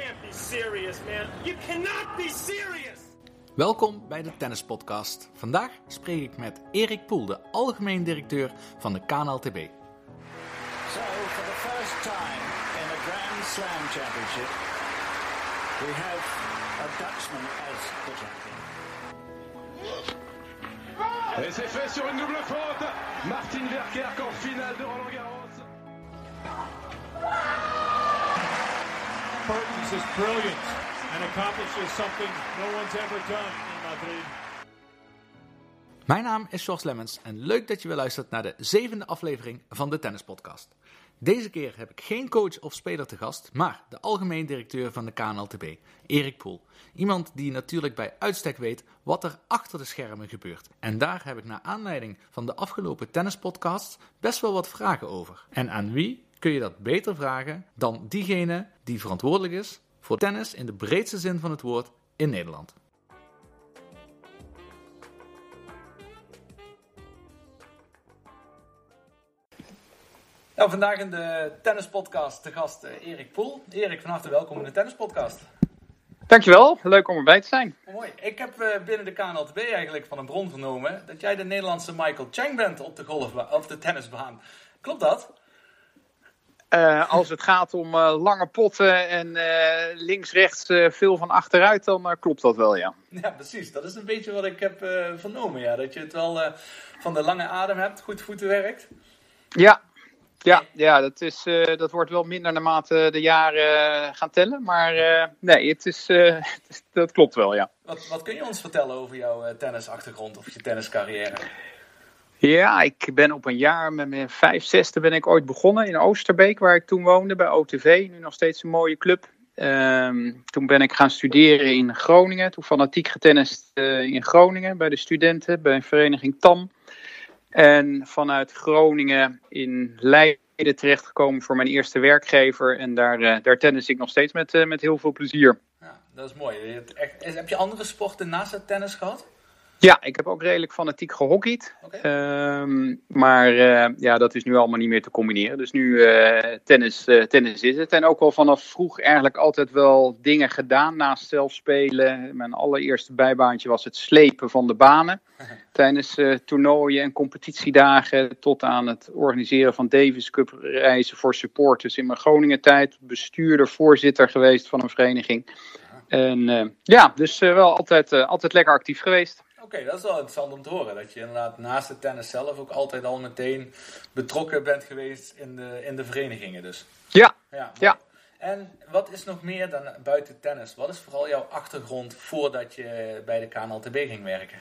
can't be serious, man. You cannot be serious. Welkom bij de Tennispodcast. Vandaag spreek ik met Erik Poel, de algemeen directeur van de KNLTB. So, for the first time in a Grand Slam championship, we have a Dutchman as the champion. Et c'est fait sur une double faute. Martin Verkerk en finale de Roland Garros. Is brilliant and something no one's ever done in Madrid. Mijn naam is George Lemmens en leuk dat je weer luistert naar de zevende aflevering van de Tennispodcast. Deze keer heb ik geen coach of speler te gast, maar de algemeen directeur van de KNLTB, Erik Poel. Iemand die natuurlijk bij uitstek weet wat er achter de schermen gebeurt. En daar heb ik naar aanleiding van de afgelopen tennispodcasts best wel wat vragen over. En aan wie kun je dat beter vragen dan diegene die verantwoordelijk is voor tennis in de breedste zin van het woord in Nederland? Nou, vandaag in de tennispodcast de gast eh, Erik Poel. Erik, van harte welkom in de tennispodcast. Dankjewel, leuk om erbij te zijn. Mooi. Ik heb eh, binnen de KNLTB eigenlijk van een bron vernomen dat jij de Nederlandse Michael Chang bent op de, golf, of de tennisbaan. Klopt dat? Uh, als het gaat om uh, lange potten en uh, links-rechts veel van achteruit, dan klopt dat wel, ja. Ja, precies. Dat is een beetje wat ik heb vernomen, ja. Dat je het wel van de lange adem hebt, goed voeten werkt. Ja, ja, ja dat, is, dat wordt wel minder naarmate de jaren gaan tellen. Maar nee, het is, dat klopt wel, ja. Wat, wat kun je ons vertellen over jouw tennisachtergrond of je tenniscarrière? Ja, ik ben op een jaar met mijn vijf, zesde ben ik ooit begonnen in Oosterbeek, waar ik toen woonde, bij OTV. Nu nog steeds een mooie club. Um, toen ben ik gaan studeren in Groningen. Toen fanatiek getennist uh, in Groningen bij de studenten, bij vereniging TAM. En vanuit Groningen in Leiden terechtgekomen voor mijn eerste werkgever. En daar, uh, daar tennis ik nog steeds met, uh, met heel veel plezier. Ja, dat is mooi. Je echt, heb je andere sporten naast het tennis gehad? Ja, ik heb ook redelijk fanatiek gehockeyd. Okay. Um, maar uh, ja, dat is nu allemaal niet meer te combineren. Dus nu uh, tennis, uh, tennis is het. En ook wel vanaf vroeg eigenlijk altijd wel dingen gedaan naast zelf spelen. Mijn allereerste bijbaantje was het slepen van de banen. Tijdens toernooien en competitiedagen tot aan het organiseren van Davis Cup reizen voor supporters in mijn Groningen tijd. Bestuurder, voorzitter geweest van een vereniging. En ja, dus wel altijd, altijd lekker actief geweest. Oké, okay, dat is wel interessant om te horen. Dat je inderdaad naast het tennis zelf ook altijd al meteen betrokken bent geweest in de, in de verenigingen dus. Ja, ja. ja. En wat is nog meer dan buiten tennis? Wat is vooral jouw achtergrond voordat je bij de KNLTB ging werken?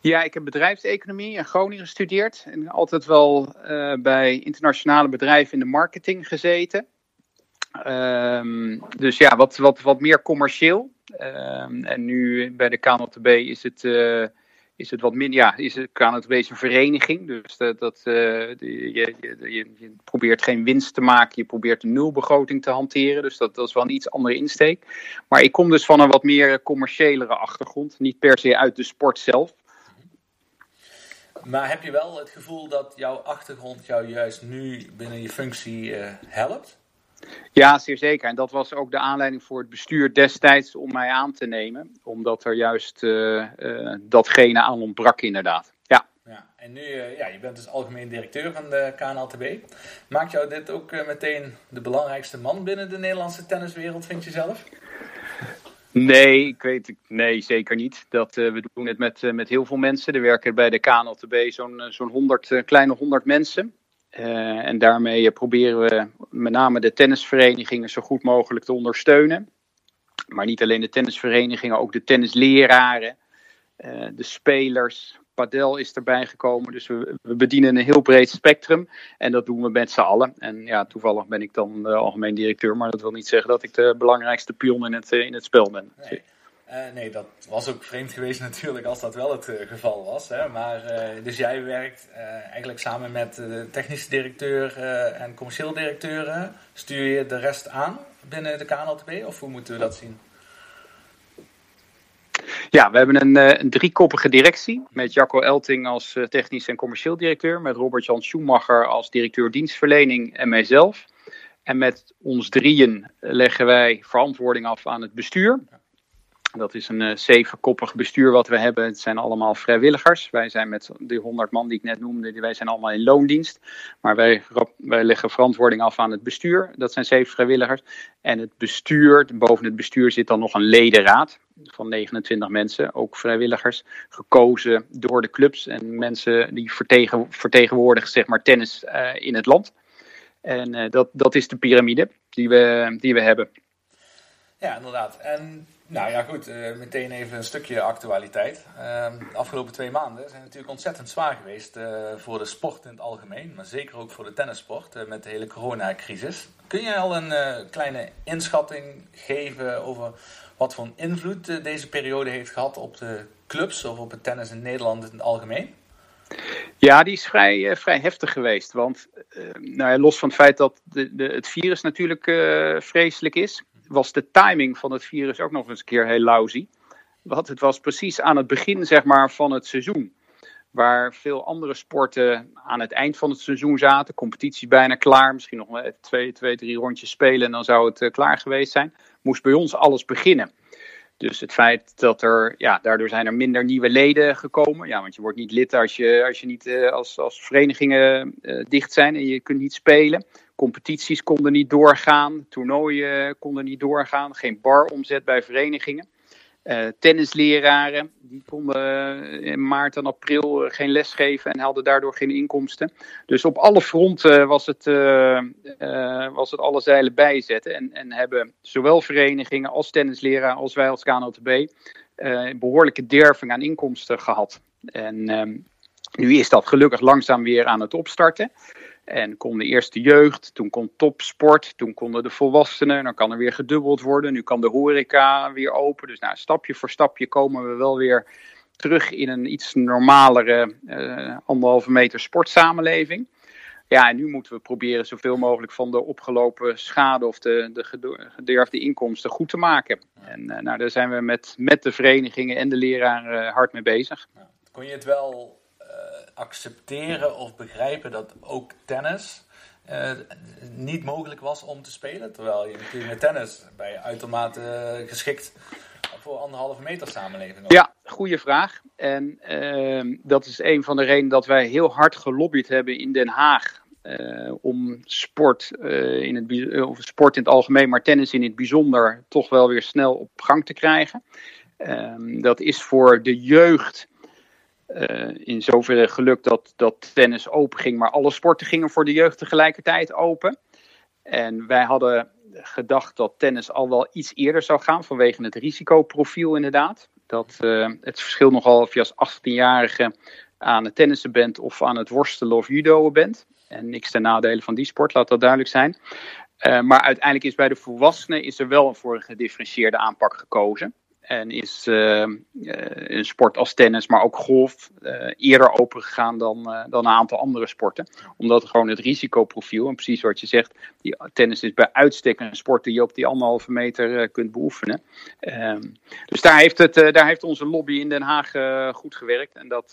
Ja, ik heb bedrijfseconomie in Groningen gestudeerd. En altijd wel uh, bij internationale bedrijven in de marketing gezeten. Um, dus ja, wat, wat, wat meer commercieel. Um, en nu bij de KNLTB is het, uh, is het wat minder. Ja, is het is een vereniging. Dus dat, dat, uh, je, je, je, probeert geen winst te maken. Je probeert een nulbegroting te hanteren. Dus dat, dat is wel een iets andere insteek. Maar ik kom dus van een wat meer commerciëlere achtergrond. Niet per se uit de sport zelf. Maar heb je wel het gevoel dat jouw achtergrond jou juist nu binnen je functie uh, helpt? Ja, zeer zeker. En dat was ook de aanleiding voor het bestuur destijds om mij aan te nemen. Omdat er juist uh, uh, datgene aan ontbrak, inderdaad. Ja. ja en nu, uh, ja, je bent dus algemeen directeur van de KNLTB. Maakt jou dit ook meteen de belangrijkste man binnen de Nederlandse tenniswereld, vind je zelf? Nee, ik weet nee, zeker niet. Dat, we doen het met, met heel veel mensen. Er werken bij de KNLTB zo'n zo'n 100, kleine 100 mensen. Uh, en daarmee proberen we met name de tennisverenigingen zo goed mogelijk te ondersteunen. Maar niet alleen de tennisverenigingen, ook de tennisleraren, uh, de spelers. Padel is erbij gekomen, dus we, bedienen een heel breed spectrum. En dat doen we met z'n allen. En ja, toevallig ben ik dan de algemeen directeur, maar dat wil niet zeggen dat ik de belangrijkste pion in het, in het spel ben. Uh, nee, dat was ook vreemd geweest natuurlijk als dat wel het uh, geval was. Hè? Maar, uh, dus jij werkt eigenlijk samen met de technische directeur en commercieel directeur. Stuur je de rest aan binnen de KNLTB of hoe moeten we dat zien? Ja, we hebben een, een driekoppige directie met Jacco Elting als technisch en commercieel directeur. Met Robert-Jan Schumacher als directeur dienstverlening en mijzelf. En met ons drieën leggen wij verantwoording af aan het bestuur. Dat is een uh, zevenkoppig bestuur wat we hebben. Het zijn allemaal vrijwilligers. Wij zijn met die 100 man die ik net noemde, wij zijn allemaal in loondienst. Maar wij, leggen verantwoording af aan het bestuur. Dat zijn zeven vrijwilligers. En het bestuur, boven het bestuur zit dan nog een ledenraad van 29 mensen, ook vrijwilligers, gekozen door de clubs en mensen die vertegen, vertegenwoordigen zeg maar, tennis uh, in het land. En uh, dat, dat is de piramide die we, die we hebben. Ja, inderdaad. En nou ja, goed, uh, meteen even een stukje actualiteit. Uh, de afgelopen twee maanden zijn natuurlijk ontzettend zwaar geweest uh, voor de sport in het algemeen, maar zeker ook voor de tennissport uh, met de hele coronacrisis. Kun je al een kleine inschatting geven over wat voor invloed deze periode heeft gehad op de clubs of op het tennis in Nederland in het algemeen? Ja, die is vrij, vrij heftig geweest. Want nou ja, los van het feit dat de, de, het virus natuurlijk vreselijk is, was de timing van het virus ook nog eens een keer heel lousy. Want het was precies aan het begin zeg maar, van het seizoen. Waar veel andere sporten aan het eind van het seizoen zaten. Competitie bijna klaar. Misschien nog twee, twee, drie rondjes spelen en dan zou het uh, klaar geweest zijn. Moest bij ons alles beginnen. Dus het feit dat er, ja, daardoor zijn er minder nieuwe leden gekomen. Ja, want je wordt niet lid als je, als je niet uh, als, als verenigingen uh, dicht zijn en je kunt niet spelen. Competities konden niet doorgaan, toernooien konden niet doorgaan, geen baromzet bij verenigingen. Uh, tennisleraren, die konden in maart en april geen les geven en hadden daardoor geen inkomsten. Dus op alle fronten was het, was het alle zeilen bijzetten. En, en hebben zowel verenigingen als tennisleraren als wij als KNLTB behoorlijke derving aan inkomsten gehad. En ehm, nu is dat gelukkig langzaam weer aan het opstarten. En kon de eerste jeugd, toen kon topsport, toen konden de volwassenen, dan kan er weer gedubbeld worden. Nu kan de horeca weer open. Dus nou, stapje voor stapje komen we wel weer terug in een iets normalere uh, anderhalve meter sportsamenleving. Ja, en nu moeten we proberen zoveel mogelijk van de opgelopen schade of de, de inkomsten goed te maken. En uh, nou, daar zijn we met, met de verenigingen en de leraren uh, hard mee bezig. Kon je het wel accepteren of begrijpen dat ook tennis uh, niet mogelijk was om te spelen. Terwijl je natuurlijk met tennis bij uitermate uh, geschikt voor anderhalve meter samenleving. Ja, goede vraag. En uh, dat is een van de redenen dat wij heel hard gelobbyd hebben in Den Haag. om sport, in het, of sport in het algemeen, maar tennis in het bijzonder, toch wel weer snel op gang te krijgen. Ehm, dat is voor de jeugd in zoverre gelukt dat, dat tennis open ging, maar alle sporten gingen voor de jeugd tegelijkertijd open. En wij hadden gedacht dat tennis al wel iets eerder zou gaan, vanwege het risicoprofiel inderdaad. Dat uh, het verschil nogal of je als 18-jarige aan het tennissen bent of aan het worstelen of judoën bent. En niks ten nadele van die sport, laat dat duidelijk zijn. Uh, maar uiteindelijk is bij de volwassenen is er wel voor een gedifferentieerde aanpak gekozen. En is een sport als tennis, maar ook golf, uh, eerder opengegaan dan, dan een aantal andere sporten. Omdat gewoon het risicoprofiel, en precies wat je zegt, die tennis is bij uitstek een sport die je op die anderhalve meter kunt beoefenen. Ehm, dus daar heeft, het, daar heeft onze lobby in Den Haag goed gewerkt. En dat,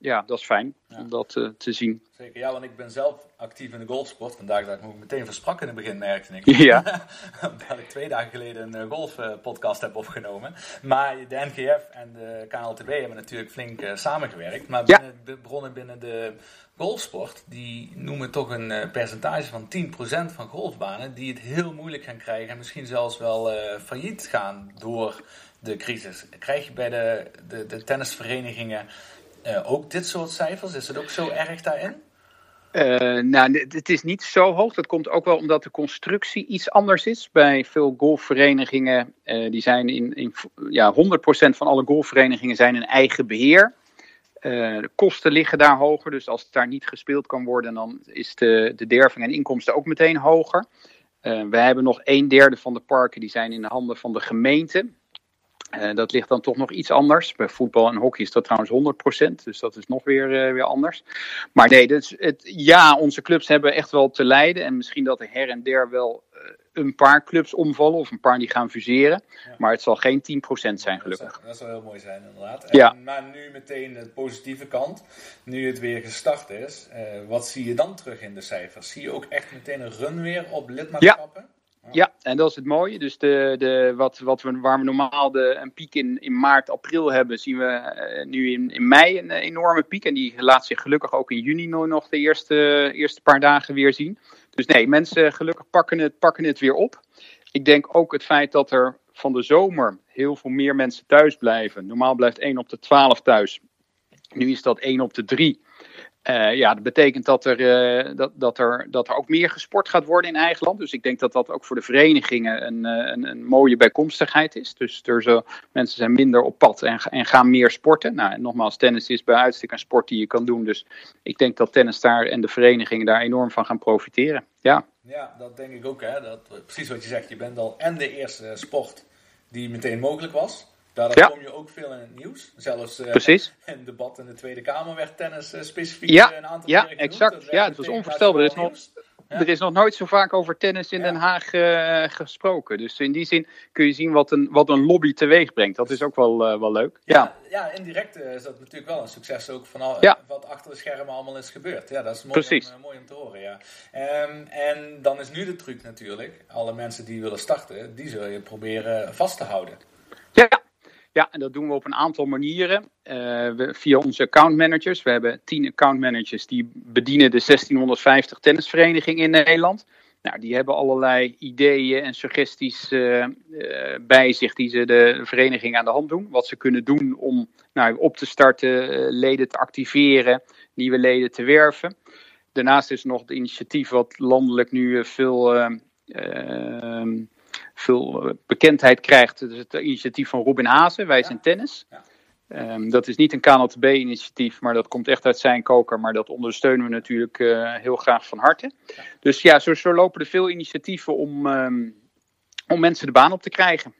ja, dat is fijn ja. om dat uh, te zien. Zeker, ja, want ik ben zelf actief in de golfsport. Vandaag dat ik me meteen versprak in het begin, merkte ik. Ja. Omdat ik twee dagen geleden een golfpodcast heb opgenomen. Maar de NGF en de KNLTB hebben natuurlijk flink uh, samengewerkt. Maar ja. binnen, bronnen binnen de golfsport, die noemen toch een uh, percentage van 10% van golfbanen die het heel moeilijk gaan krijgen. En misschien zelfs wel failliet gaan door de crisis. Krijg je bij de, de, de tennisverenigingen ook dit soort cijfers? Is het ook zo erg daarin? Uh, nou, het is niet zo hoog. Dat komt ook wel omdat de constructie iets anders is. Bij veel golfverenigingen, uh, die zijn in, in ja, 100% van alle golfverenigingen zijn in eigen beheer. De kosten liggen daar hoger, dus als het daar niet gespeeld kan worden, dan is de, de derving en inkomsten ook meteen hoger. wij hebben nog een derde van de parken die zijn in de handen van de gemeente. Uh, dat ligt dan toch nog iets anders. Bij voetbal en hockey is dat trouwens 100%, dus dat is nog weer, uh, weer anders. Maar nee, dus het, ja, onze clubs hebben echt wel te lijden. En misschien dat er her en der wel uh, een paar clubs omvallen of een paar die gaan fuseren. Maar het zal geen 10% zijn, gelukkig. Dat zou, dat zou heel mooi zijn, inderdaad. Ja. Maar nu meteen de positieve kant. Nu het weer gestart is, eh, wat zie je dan terug in de cijfers? Zie je ook echt meteen een run weer op lidmaatschappen? Ja, en dat is het mooie. Dus de, de, wat, wat we, waar we normaal de, een piek in, in maart, april hebben, zien we eh, nu in, in mei een eh, enorme piek. En die laat zich gelukkig ook in juni nog de eerste, eerste paar dagen weer zien. Dus nee, mensen gelukkig pakken het, pakken het weer op. Ik denk ook het feit dat er van de zomer heel veel meer mensen thuis blijven. Normaal blijft 1 op de 12 thuis. Nu is dat 1 op de 3. Uh, ja, dat betekent dat er, uh, dat, dat, er, dat er ook meer gesport gaat worden in eigen land. Dus ik denk dat dat ook voor de verenigingen een, uh, een, een, mooie bijkomstigheid is. Dus er zo, mensen zijn minder op pad en, en gaan meer sporten. Nou, en nogmaals, tennis is bij uitstek een sport die je kan doen. Dus ik denk dat tennis daar en de verenigingen daar enorm van gaan profiteren. Ja, ja dat denk ik ook. Hè? Dat, precies wat je zegt, je bent al en de eerste sport die meteen mogelijk was. Daardoor Ja. kom je ook veel in het nieuws. Zelfs eh, Precies. in het debat in de Tweede Kamer werd tennis eh, specifiek Ja, eh, een aantal ja, exact. Dat Ja, het was onvoorstelbaar. Er is nog-. Er is nog nooit zo vaak over tennis in. Den Haag gesproken. Dus in die zin kun je zien wat een, wat een lobby teweeg brengt. Dat is ook wel, wel leuk. Ja. ja, indirect is dat natuurlijk wel een succes ook van al, wat achter de schermen allemaal is gebeurd. Ja, dat is mooi, Precies. Om, mooi om te horen, ja. Ehm, en dan is nu de truc natuurlijk, alle mensen die willen starten, die zul je proberen vast te houden. Ja. Ja, en dat doen we op een aantal manieren. Eh, we, via onze accountmanagers. We hebben 10 accountmanagers die bedienen de 1650 tennisverenigingen in Nederland. Nou, die hebben allerlei ideeën en suggesties eh, eh, bij zich die ze de vereniging aan de hand doen. Wat ze kunnen doen om nou, op te starten, leden te activeren, nieuwe leden te werven. Daarnaast is nog het initiatief wat landelijk nu veel, veel eh, bekendheid krijgt. Is het initiatief van Robin Hazen, Wij zijn tennis. Ehm, dat is niet een KNLTB-initiatief, maar dat komt echt uit zijn koker. Maar dat ondersteunen we natuurlijk eh, heel graag van harte. Dus ja, zo, zo lopen er veel initiatieven om, ehm, om mensen de baan op te krijgen.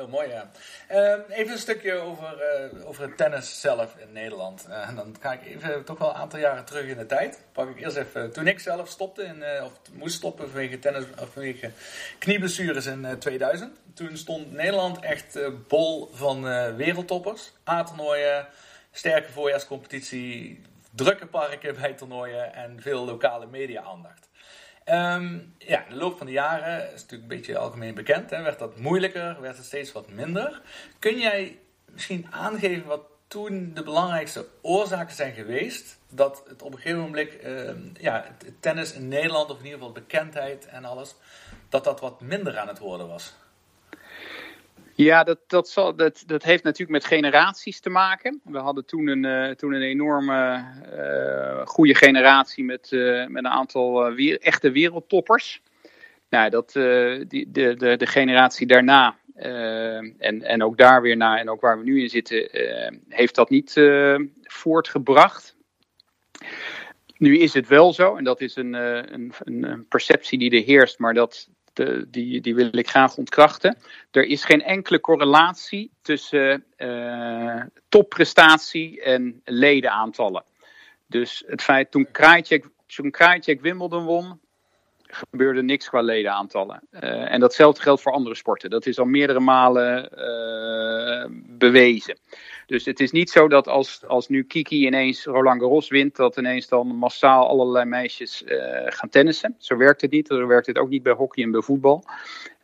Heel mooi, ja. Ehm, even een stukje over, eh, over het tennis zelf in Nederland. Eh, en dan ga ik even toch wel een aantal jaren terug in de tijd. Pak ik eerst even, toen ik zelf stopte, in, eh, of moest stoppen vanwege, tennis, of vanwege knieblessures in eh, 2000. Toen stond Nederland echt eh, bol van eh, wereldtoppers. A-toernooien, sterke voorjaarscompetitie, drukke parken bij toernooien en veel lokale media-aandacht. Ehm, ja, in de loop van de jaren is natuurlijk een beetje algemeen bekend. Hè, werd dat moeilijker, werd het steeds wat minder. Kun jij misschien aangeven wat toen de belangrijkste oorzaken zijn geweest dat het op een gegeven moment, ehm, ja, tennis in Nederland, of in ieder geval bekendheid en alles, dat dat wat minder aan het worden was? Ja, dat, dat, zal, dat, dat heeft natuurlijk met generaties te maken. We hadden toen een, eh, toen een enorme eh, goede generatie met, eh, met een aantal echte wereldtoppers. Nou, dat, die, de, de, de generatie daarna, en, en ook daar weer na, en ook waar we nu in zitten, heeft dat niet voortgebracht. Nu is het wel zo, en dat is een, een, een perceptie die er heerst, maar dat, de, die, die wil ik graag ontkrachten. Er is geen enkele correlatie tussen eh, topprestatie en ledenaantallen. Dus het feit toen Krajicek, toen Wimbledon won, gebeurde niks qua ledenaantallen. Eh, en datzelfde geldt voor andere sporten. Dat is al meerdere malen eh, bewezen. Dus het is niet zo dat als, als nu Kiki ineens Roland Garros wint, dat ineens dan massaal allerlei meisjes eh, gaan tennissen. Zo werkt het niet. Zo werkt het ook niet bij hockey en bij voetbal.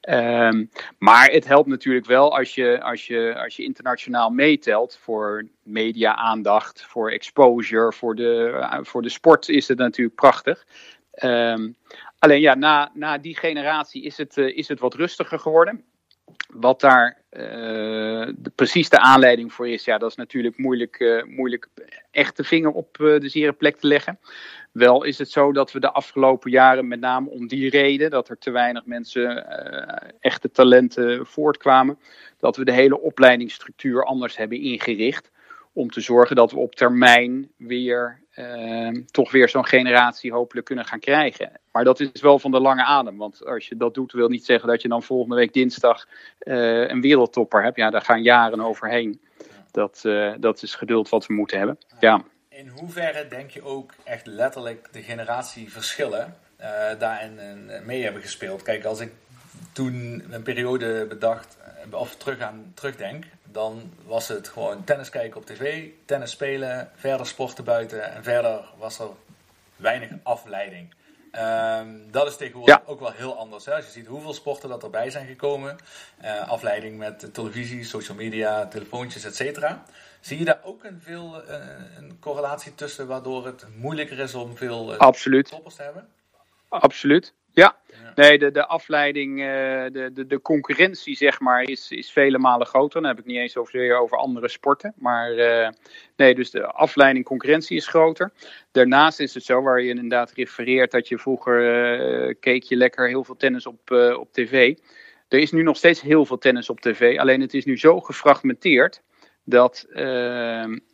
Ehm, maar het helpt natuurlijk wel als je, als, je, als je internationaal meetelt voor media-aandacht, voor exposure, voor de, voor de sport is het natuurlijk prachtig. Ehm, alleen ja, na, na die generatie is het, eh, is het wat rustiger geworden. Wat daar eh, de, precies de aanleiding voor is, ja, dat is natuurlijk moeilijk, eh, moeilijk echt de vinger op de zere plek te leggen. Wel is het zo dat we de afgelopen jaren, met name om die reden, dat er te weinig mensen, echte talenten voortkwamen, dat we de hele opleidingsstructuur anders hebben ingericht. Om te zorgen dat we op termijn weer eh, toch weer zo'n generatie hopelijk kunnen gaan krijgen. Maar dat is wel van de lange adem. Want als je dat doet, wil niet zeggen dat je dan volgende week dinsdag eh, een wereldtopper hebt. Ja, daar gaan jaren overheen. Dat, eh, dat is geduld wat we moeten hebben. Ja. In hoeverre denk je ook echt letterlijk de generatieverschillen eh, daarin mee hebben gespeeld. Kijk, als ik toen een periode bedacht, of terug aan terugdenk, dan was het gewoon tennis kijken op tv, tennis spelen, verder sporten buiten en verder was er weinig afleiding. Ehm, dat is tegenwoordig Ja. ook wel heel anders. Hè? Als je ziet hoeveel sporten dat erbij zijn gekomen, eh, afleiding met televisie, social media, telefoontjes, et cetera. Zie je daar ook een, veel, eh, een correlatie tussen waardoor het moeilijker is om veel Absoluut. toppers te hebben? Absoluut. Ja. Nee, de, de afleiding, eh, de, de, de concurrentie, zeg maar, is, is vele malen groter. Dan heb ik niet eens over, over andere sporten. Maar eh, nee, dus de afleiding, concurrentie is groter. Daarnaast is het zo, waar je inderdaad refereert, dat je vroeger eh, keek je lekker heel veel tennis op, op tv. Er is nu nog steeds heel veel tennis op tv. Alleen het is nu zo gefragmenteerd dat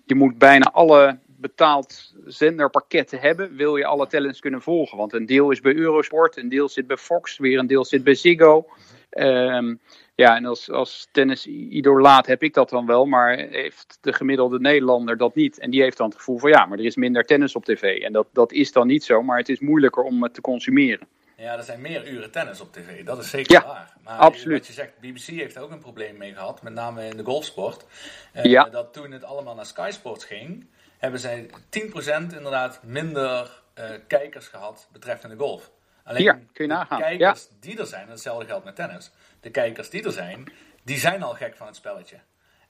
je moet bijna alle betaald zenderpakketten hebben, wil je alle tennis kunnen volgen. Want een deel is bij Eurosport, een deel zit bij Fox, weer een deel zit bij Ziggo. Ehm, ja, en als, als tennis-idolaat heb ik dat dan wel, maar heeft de gemiddelde Nederlander dat niet. En die heeft dan het gevoel van ja, maar er is minder tennis op tv. En dat, dat is dan niet zo, maar het is moeilijker om het te consumeren. Ja, er zijn meer uren tennis op tv. Dat is zeker Ja, waar. Maar absoluut. wat je zegt, BBC heeft daar ook een probleem mee gehad. Met name in de golfsport. Eh, Ja. Dat toen het allemaal naar Sky Sports ging, hebben zij 10% inderdaad minder eh, kijkers gehad betreffende golf. Alleen Hier, kun je de nagaan. kijkers die er zijn, en hetzelfde geldt met tennis. De kijkers die er zijn, die zijn al gek van het spelletje.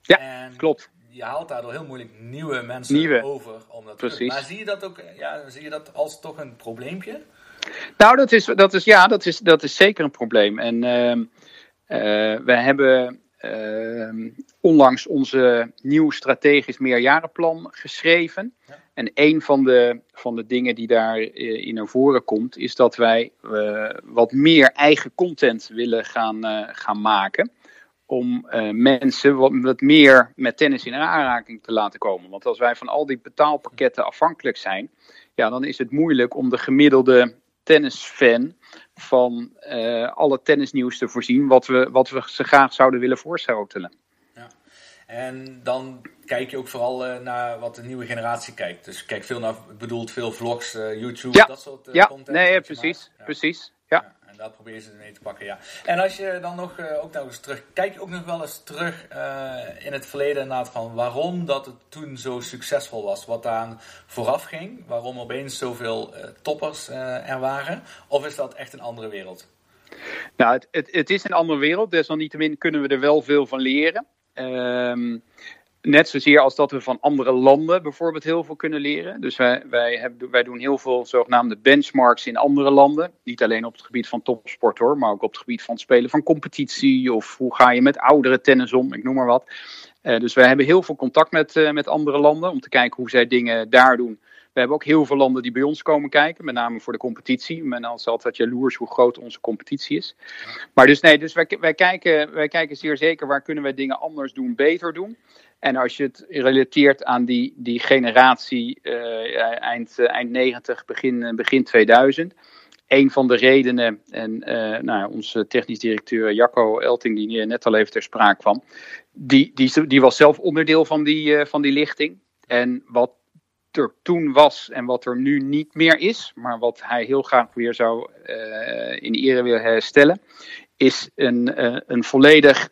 Ja, En klopt. Je haalt daardoor heel moeilijk nieuwe mensen Nieuwe. over om dat te doen. Precies. Maar zie je dat ook ja, zie je dat als toch een probleempje? Nou, dat is, dat is, ja, dat is, dat is zeker een probleem. En ehm eh, we hebben onlangs onze nieuw strategisch meerjarenplan geschreven. Ja. En een van de, van de dingen die daarin in naar voren komt, is dat wij eh, wat meer eigen content willen gaan, eh, gaan maken. Om eh, mensen wat, wat meer met tennis in aanraking te laten komen. Want als wij van al die betaalpakketten afhankelijk zijn, ja, dan is het moeilijk om de gemiddelde tennisfan van eh, alle tennisnieuws te voorzien, wat we, wat we ze graag zouden willen voorschotelen. En dan kijk je ook vooral eh, naar wat de nieuwe generatie kijkt. Dus je kijkt veel naar, bedoelt veel vlogs, eh, YouTube, Ja, dat soort ja, content. nee, je precies. Ja. precies. Ja. En daar probeer je ze mee te pakken, ja. En als je dan nog, eh, ook nog eens terug, kijk ook nog wel eens terug eh, in het verleden inderdaad van waarom dat het toen zo succesvol was. Wat daar vooraf ging, waarom opeens zoveel eh, toppers er waren. Of is dat echt een andere wereld? Nou, het, het, het is een andere wereld, desalniettemin kunnen we er wel veel van leren. Ehm, net zozeer als dat we van andere landen bijvoorbeeld heel veel kunnen leren. Dus wij, wij, hebben, wij doen heel veel zogenaamde benchmarks in andere landen. Niet alleen op het gebied van topsport hoor, maar ook op het gebied van het spelen van competitie. Of hoe ga je met oudere tennis om, ik noem maar wat. Eh, dus wij hebben heel veel contact met, eh, met andere landen om te kijken hoe zij dingen daar doen. We hebben ook heel veel landen die bij ons komen kijken, met name voor de competitie. Men is altijd jaloers hoe groot onze competitie is. Maar dus nee, dus wij, wij, kijken, wij kijken zeer zeker waar kunnen wij dingen anders doen, beter doen. En als je het relateert aan die, die generatie eh, eind, eh, eind 90, begin, eh, begin 2000. Een van de redenen, en eh, nou, onze technisch directeur Jacco Elting, die net al even ter sprake kwam, die, die, die was zelf onderdeel van die, van die lichting. En wat er toen was en wat er nu niet meer is, maar wat hij heel graag weer zou uh, in ere willen herstellen, is een, uh, een volledig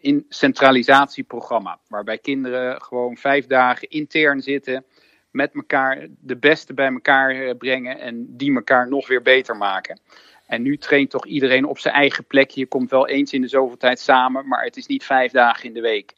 in centralisatieprogramma. Waarbij kinderen gewoon vijf dagen intern zitten, met elkaar de beste bij elkaar brengen en die elkaar nog weer beter maken. En nu traint toch iedereen op zijn eigen plekje. Je komt wel eens in de zoveel tijd samen, maar het is niet vijf dagen in de week.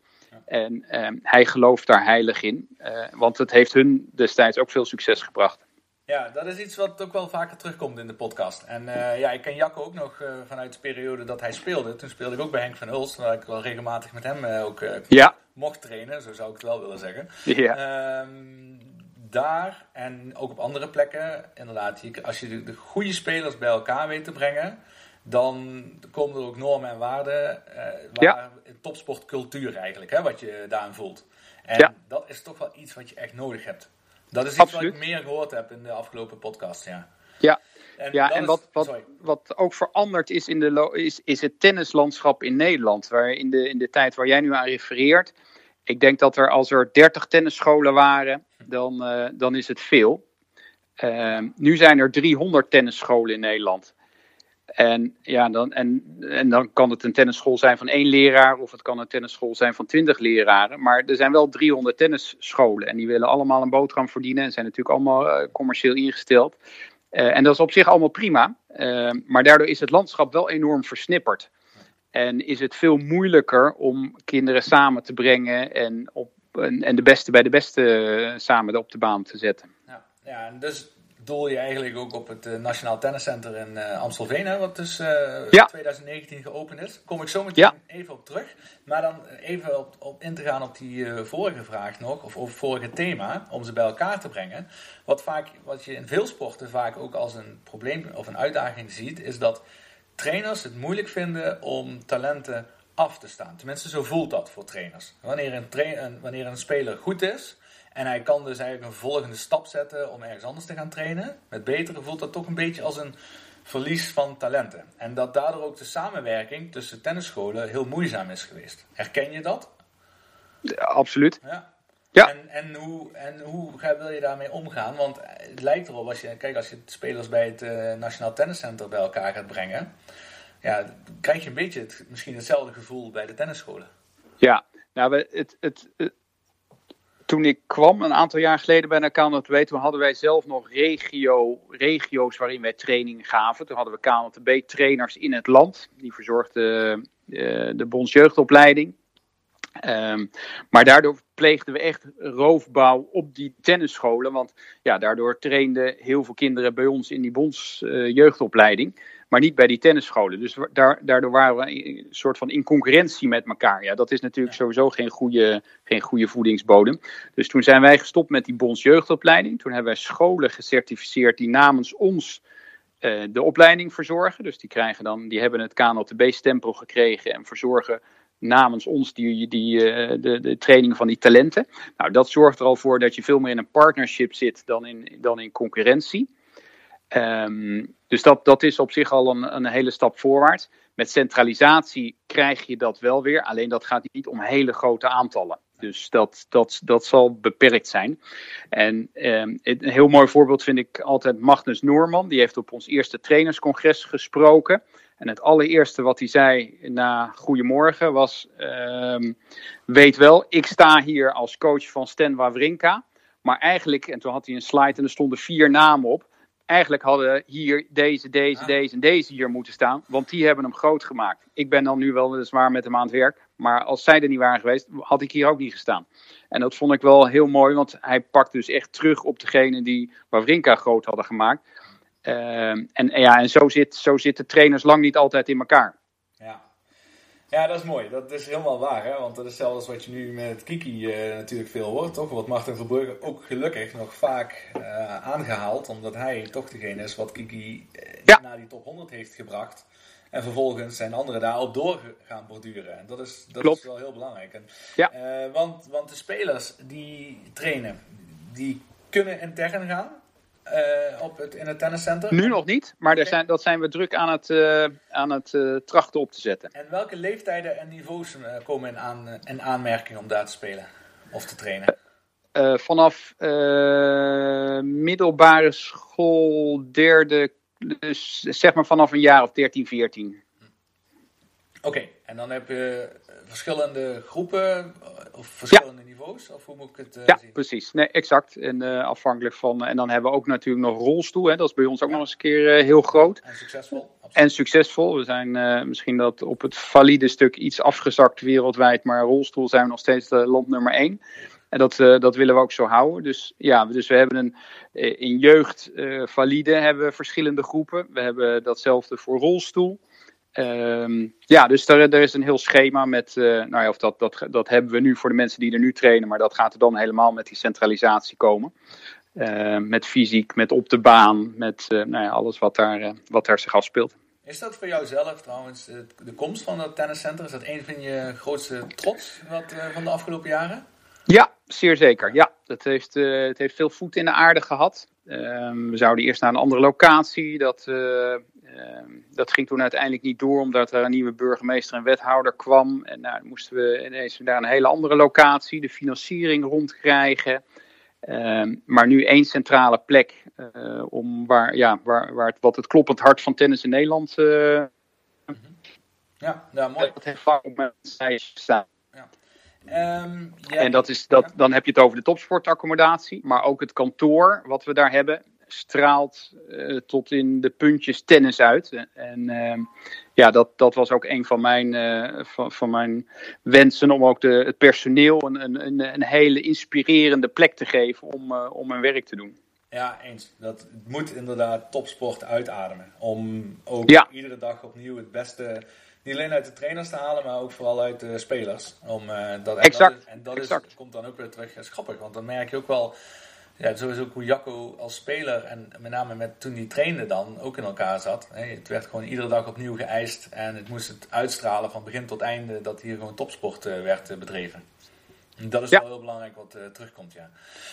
En uh, hij gelooft daar heilig in, uh, want het heeft hun destijds ook veel succes gebracht. Ja, dat is iets wat ook wel vaker terugkomt in de podcast. En uh, ja, ik ken Jacco ook nog uh, vanuit de periode dat hij speelde. Toen speelde ik ook bij Henk van Hulst, waar ik wel regelmatig met hem uh, ook ja. mocht trainen, zo zou ik het wel willen zeggen. Ja. Um, daar en ook op andere plekken, inderdaad, als je de, de goede spelers bij elkaar weet te brengen, dan komen er ook normen en waarden, waar ja. topsportcultuur eigenlijk, hè, wat je daarin voelt. En ja. dat is toch wel iets wat je echt nodig hebt. Dat is iets Absoluut. wat ik meer gehoord heb in de afgelopen podcast, ja. Ja, en, ja, en wat, wat, wat ook veranderd is, in de is, is het tennislandschap in Nederland. Waar in, de, in de tijd waar jij nu aan refereert. Ik denk dat er als er 30 tennisscholen waren, dan, uh, dan is het veel. Ehm, nu zijn er 300 tennisscholen in Nederland. En, ja, dan, en, en dan kan het een tennisschool zijn van één leraar of het kan een tennisschool zijn van twintig leraren. Maar er zijn wel 300 tennisscholen en die willen allemaal een boterham verdienen en zijn natuurlijk allemaal eh, commercieel ingesteld. Eh, en dat is op zich allemaal prima, uh, maar daardoor is het landschap wel enorm versnipperd. En is het veel moeilijker om kinderen samen te brengen en, op, en, en de beste bij de beste samen op de baan te zetten. Ja, ja en dus doel je eigenlijk ook op het uh, Nationaal Tenniscenter in uh, Amstelveen, hè, wat dus uh, ja. 2019 geopend is. Kom ik zo meteen ja. even op terug. Maar dan even op, op in te gaan op die vorige vraag nog, of over het vorige thema, om ze bij elkaar te brengen. Wat, vaak, wat je in veel sporten vaak ook als een probleem of een uitdaging ziet, is dat trainers het moeilijk vinden om talenten af te staan. Tenminste, zo voelt dat voor trainers. Wanneer een, tra wanneer een speler goed is, en hij kan dus eigenlijk een volgende stap zetten om ergens anders te gaan trainen. Met betere voelt dat toch een beetje als een verlies van talenten. En dat daardoor ook de samenwerking tussen tennisscholen heel moeizaam is geweest. Herken je dat? Ja, absoluut. Ja. Ja. En, en, hoe, en hoe wil je daarmee omgaan? Want het lijkt erop, als je, kijk, als je spelers bij het uh, Nationaal Tenniscenter bij elkaar gaat brengen, ja, krijg je een beetje het, misschien hetzelfde gevoel bij de tennisscholen. Ja, nou, het, het, het, toen ik kwam, een aantal jaar geleden bij KNTB, toen hadden wij zelf nog regio, regio's waarin wij training gaven. Toen hadden we KNTB-trainers in het land, die verzorgden uh, de bondsjeugdopleiding. Um, maar daardoor pleegden we echt roofbouw op die tennisscholen. Want ja, daardoor trainden heel veel kinderen bij ons in die bondsjeugdopleiding. Maar niet bij die tennisscholen. Dus daar, daardoor waren we een soort van in concurrentie met elkaar. Ja, dat is natuurlijk sowieso geen goede, geen goede voedingsbodem. Dus toen zijn wij gestopt met die bondsjeugdopleiding. Toen hebben wij scholen gecertificeerd die namens ons uh, de opleiding verzorgen. Dus die, krijgen dan, die hebben het KNLTB-stempel gekregen en verzorgen namens ons die, die, uh, de, de training van die talenten. Nou, dat zorgt er al voor dat je veel meer in een partnership zit dan in, dan in concurrentie. Um, dus dat, dat is op zich al een, een hele stap voorwaarts. Met centralisatie krijg je dat wel weer, alleen dat gaat niet om hele grote aantallen. Dus dat, dat, dat zal beperkt zijn. En um, een heel mooi voorbeeld vind ik altijd Magnus Noorman. Die heeft op ons eerste trainerscongres gesproken. En het allereerste wat hij zei na Goedemorgen was: um, Weet wel, ik sta hier als coach van Stan Wawrinka. Maar eigenlijk, en toen had hij een slide en er stonden vier namen op eigenlijk hadden hier deze, deze, deze en deze hier moeten staan. Want die hebben hem groot gemaakt. Ik ben dan nu wel weliswaar met hem aan het werk. Maar als zij er niet waren geweest, had ik hier ook niet gestaan. En dat vond ik wel heel mooi, want hij pakt dus echt terug op degene die Wawrinka groot hadden gemaakt. Uh, en, ja, en zo, zit, zo zitten trainers lang niet altijd in elkaar. Ja, dat is mooi. Dat is helemaal waar. Hè? Want dat is zelfs wat je nu met Kiki uh, natuurlijk veel hoort. Toch wordt Martin Verbrugge ook gelukkig nog vaak uh, aangehaald. Omdat hij toch degene is wat Kiki uh, ja. naar die top 100 heeft gebracht. En vervolgens zijn anderen daarop door gaan borduren. En dat is, dat is wel heel belangrijk. En, ja. want, want de spelers die trainen, die kunnen intern gaan. Uh, op het, in het tenniscenter? Nu nog niet, maar okay. zijn, dat zijn we druk aan het, uh, aan het uh, trachten op te zetten. En welke leeftijden en niveaus komen in, aan, in aanmerking om daar te spelen of te trainen? vanaf middelbare school, derde, dus zeg maar vanaf een jaar of 13, 14. Oké, okay. en dan heb je verschillende groepen of verschillende ja. niveaus? Of hoe moet ik het uh, ja, zien? precies. Nee, exact. En uh, afhankelijk van. En dan hebben we ook natuurlijk nog rolstoel. Hè. Dat is bij ons ook ja. nog eens een keer uh, heel groot. En succesvol. Absoluut. En succesvol. We zijn misschien dat op het valide stuk iets afgezakt wereldwijd. Maar rolstoel zijn we nog steeds land nummer één. En dat, dat willen we ook zo houden. Dus ja, dus we hebben een. in jeugd valide hebben we verschillende groepen. We hebben datzelfde voor rolstoel. Um, ja, dus er, er, is een heel schema met, uh, nou ja, of dat, dat, dat hebben we nu voor de mensen die er nu trainen, maar dat gaat er dan helemaal met die centralisatie komen. Uh, met fysiek, met op de baan, met uh, nou ja, alles wat daar, wat daar zich afspeelt. Is dat voor jou zelf trouwens, de komst van het tenniscentrum, is dat een van je grootste trots wat, van de afgelopen jaren? Ja, zeer zeker. Ja, het heeft, het heeft veel voet in de aarde gehad. Ehm, we zouden eerst naar een andere locatie. Dat, Ehm, dat ging toen uiteindelijk niet door, omdat er een nieuwe burgemeester en wethouder kwam. En nou, moesten we ineens daar een hele andere locatie, de financiering rondkrijgen. Ehm, maar nu één centrale plek uh, om waar, ja, waar, waar het, wat het kloppend hart van tennis in Nederland. Uh, ja, ja, mooi. Dat heeft vaak op mijn staan. Um, ja. En dat is, dat, dan heb je het over de topsportaccommodatie, maar ook het kantoor wat we daar hebben straalt uh, tot in de puntjes tennis uit. En uh, ja, dat, dat was ook een van mijn, uh, van, van mijn wensen om ook de, het personeel een, een, een hele inspirerende plek te geven om, om hun werk te doen. Ja, eens. Dat, het moet inderdaad topsport uitademen. Om ook ja. iedere dag opnieuw het beste, niet alleen uit de trainers te halen, maar ook vooral uit de spelers. Om, dat, exact. En dat, en dat exact. Is, komt dan ook weer terug. Dat is grappig, want dan merk je ook wel ja, sowieso ook hoe Jacco als speler en met name met, toen hij trainde dan ook in elkaar zat. Het werd gewoon iedere dag opnieuw geëist en het moest het uitstralen van begin tot einde dat hier gewoon topsport uh, werd uh, bedreven. En dat is ja. wel heel belangrijk wat uh, terugkomt, ja.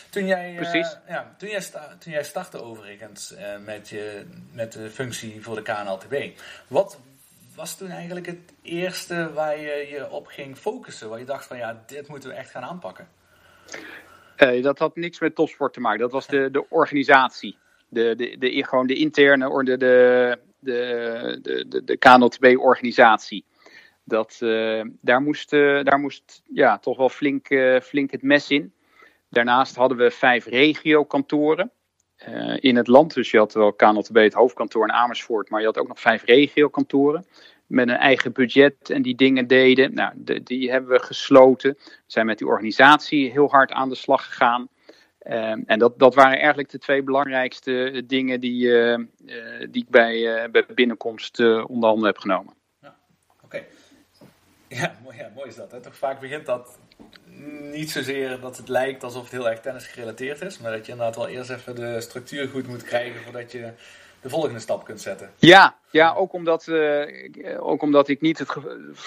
Toen jij, Precies. ja, toen jij, toen jij startte overigens met, je, met de functie voor de KNLTB, wat was toen eigenlijk het eerste waar je je op ging focussen? Waar je dacht van ja, dit moeten we echt gaan aanpakken? Uh, dat had niks met topsport te maken. Dat was de, de organisatie. De, de, de, gewoon de interne, de, de, de, de, de, KNLTB-organisatie. Dat, uh, daar moest, uh, daar moest ja, toch wel flink, flink het mes in. Daarnaast hadden we vijf regiokantoren in het land. Dus je had wel KNLTB, het hoofdkantoor in Amersfoort, maar je had ook nog vijf regiokantoren met een eigen budget en die dingen deden. Nou, die hebben we gesloten. We zijn met die organisatie heel hard aan de slag gegaan. Um, en dat, dat waren eigenlijk de twee belangrijkste dingen die, uh, uh, die ik bij, uh, bij binnenkomst onder handen heb genomen. Ja, Oké. Ja, mooi, mooi is dat. Hè? Toch vaak begint dat niet zozeer dat het lijkt alsof het heel erg tennis gerelateerd is, maar dat je inderdaad wel eerst even de structuur goed moet krijgen voordat je de volgende stap kunt zetten. Ja, ja ook, omdat, uh, ook omdat ik niet het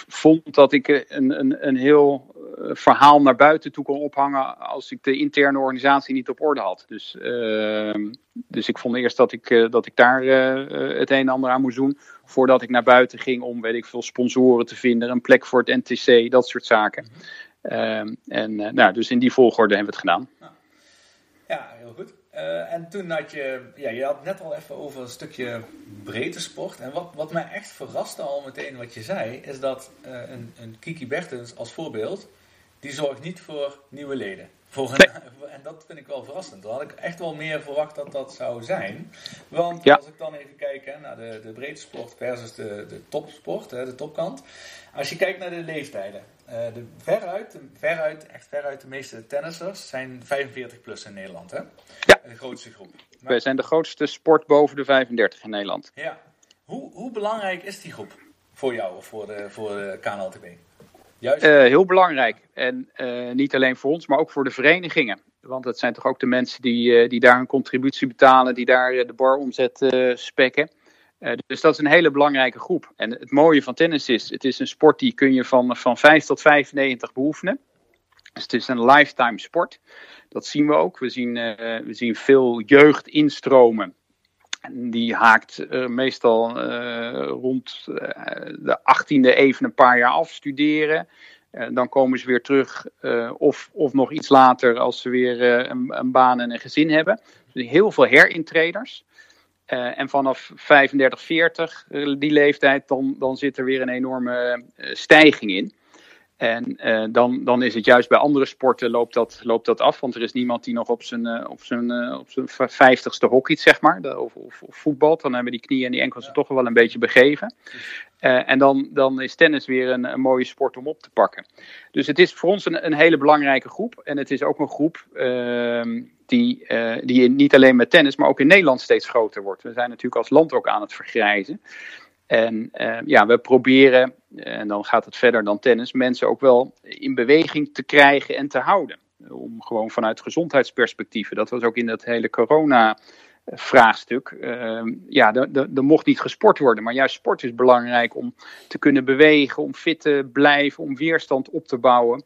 vond dat ik een, een, een heel uh, verhaal naar buiten toe kon ophangen als ik de interne organisatie niet op orde had. Dus, uh, dus ik vond eerst dat ik, dat ik daar het een en ander aan moest doen voordat ik naar buiten ging om, weet ik veel, sponsoren te vinden, een plek voor het NTC, dat soort zaken. en nou, dus in die volgorde hebben we het gedaan. Ja, heel goed. Uh, en toen had je, ja, je had net al even over een stukje breedte sport. En wat, wat mij echt verraste al meteen wat je zei, is dat uh, een, een Kiki Bertens als voorbeeld, die zorgt niet voor nieuwe leden. Voor een, nee. En dat vind ik wel verrassend. Daar had ik echt wel meer verwacht dat dat zou zijn. Want ja. als ik dan even kijk hè, naar de, de breedte sport versus de, de topsport, hè, de topkant. Als je kijkt naar de leeftijden. Uh, de, veruit, de, veruit, echt veruit de meeste tennissers zijn 45 plus in Nederland. Hè? Ja. De grootste groep. Maar, Wij zijn de grootste sport boven de 35 in Nederland. Ja. Hoe, hoe belangrijk is die groep voor jou of voor de, voor de KNLTB? Uh, heel belangrijk. En uh, niet alleen voor ons, maar ook voor de verenigingen. Want het zijn toch ook de mensen die, uh, die daar een contributie betalen, die daar de baromzet spekken. Dus dat is een hele belangrijke groep. En het mooie van tennis is, het is een sport die kun je van, van 5 tot 95 beoefenen. Dus het is een lifetime sport. Dat zien we ook. We zien, we zien veel jeugd instromen. Die haakt uh, meestal rond de 18e even een paar jaar af studeren. dan komen ze weer terug of, of nog iets later als ze weer een, een baan en een gezin hebben. Dus heel veel herintreders. En vanaf 35, 40, uh, die leeftijd, dan, dan zit er weer een enorme stijging in. En dan, dan is het juist bij andere sporten loopt dat, loopt dat af. Want er is niemand die nog op zijn, op zijn, op zijn vijftigste hockeyt, zeg maar. Of, of, of voetbalt. Dan hebben die knieën en die enkels er toch wel een beetje begeven. en dan, dan is tennis weer een, een, mooie sport om op te pakken. Dus het is voor ons een, een hele belangrijke groep. En het is ook een groep ehm, die, die niet alleen met tennis, maar ook in Nederland steeds groter wordt. We zijn natuurlijk als land ook aan het vergrijzen. En ja, we proberen, en dan gaat het verder dan tennis, mensen ook wel in beweging te krijgen en te houden. Om gewoon vanuit gezondheidsperspectieven, dat was ook in dat hele corona vraagstuk. Uh, ja, er mocht niet gesport worden, maar juist sport is belangrijk om te kunnen bewegen, om fit te blijven, om weerstand op te bouwen.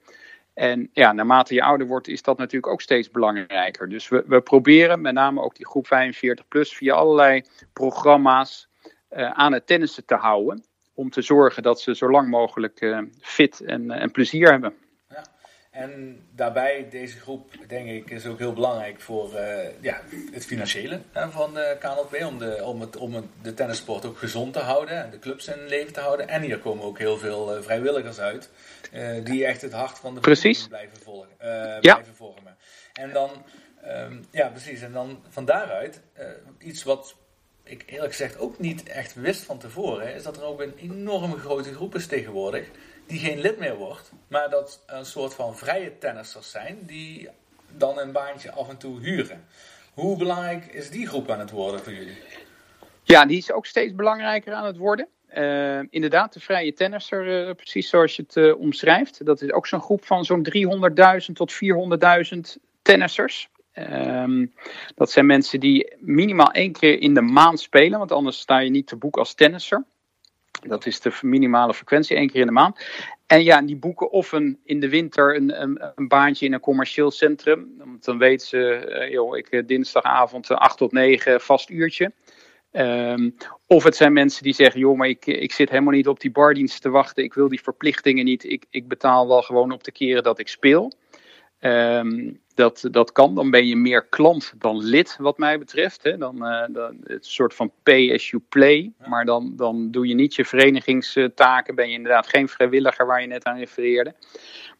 En ja, naarmate je ouder wordt, is dat natuurlijk ook steeds belangrijker. Dus we, we proberen met name ook die groep 45 plus via allerlei programma's uh, aan het tennissen te houden. Om te zorgen dat ze zo lang mogelijk uh, fit en, uh, en plezier hebben. Ja. En daarbij, deze groep, denk ik, is ook heel belangrijk voor uh, ja, het financiële hè, van de KNLP. Om, de, om, het, om het, de tennissport ook gezond te houden en de clubs in leven te houden. En hier komen ook heel veel uh, vrijwilligers uit. Die echt het hart van de precies. blijven, volgen, ja. blijven vormen. En dan, um, ja precies, en dan van daaruit iets wat ik eerlijk gezegd ook niet echt wist van tevoren. Is dat er ook een enorme grote groep is tegenwoordig die geen lid meer wordt, maar dat een soort van vrije tennissers zijn die dan een baantje af en toe huren. Hoe belangrijk is die groep aan het worden voor jullie? Ja, die is ook steeds belangrijker aan het worden. Uh, inderdaad, de vrije tennisser, uh, precies zoals je het uh, omschrijft. Dat is ook zo'n groep van zo'n 300.000 tot 400.000 tennissers. Um, dat zijn mensen die minimaal één keer in de maand spelen, want anders sta je niet te boek als tennisser. Dat is de minimale frequentie, één keer in de maand. En ja, die boeken of een, in de winter een, een, een baantje in een commercieel centrum. Want dan weten ze, uh, joh, ik uh, dinsdagavond uh, 8 tot 9 vast uurtje. Um, of het zijn mensen die zeggen, joh, maar ik, ik zit helemaal niet op die bardienst te wachten. Ik wil die verplichtingen niet. Ik, ik betaal wel gewoon op de keren dat ik speel. Um, dat, dat kan, dan ben je meer klant dan lid, wat mij betreft. Hè. Dan, uh, dan, het soort van pay as you play. Maar dan, dan doe je niet je verenigingstaken. Ben je inderdaad geen vrijwilliger waar je net aan refereerde.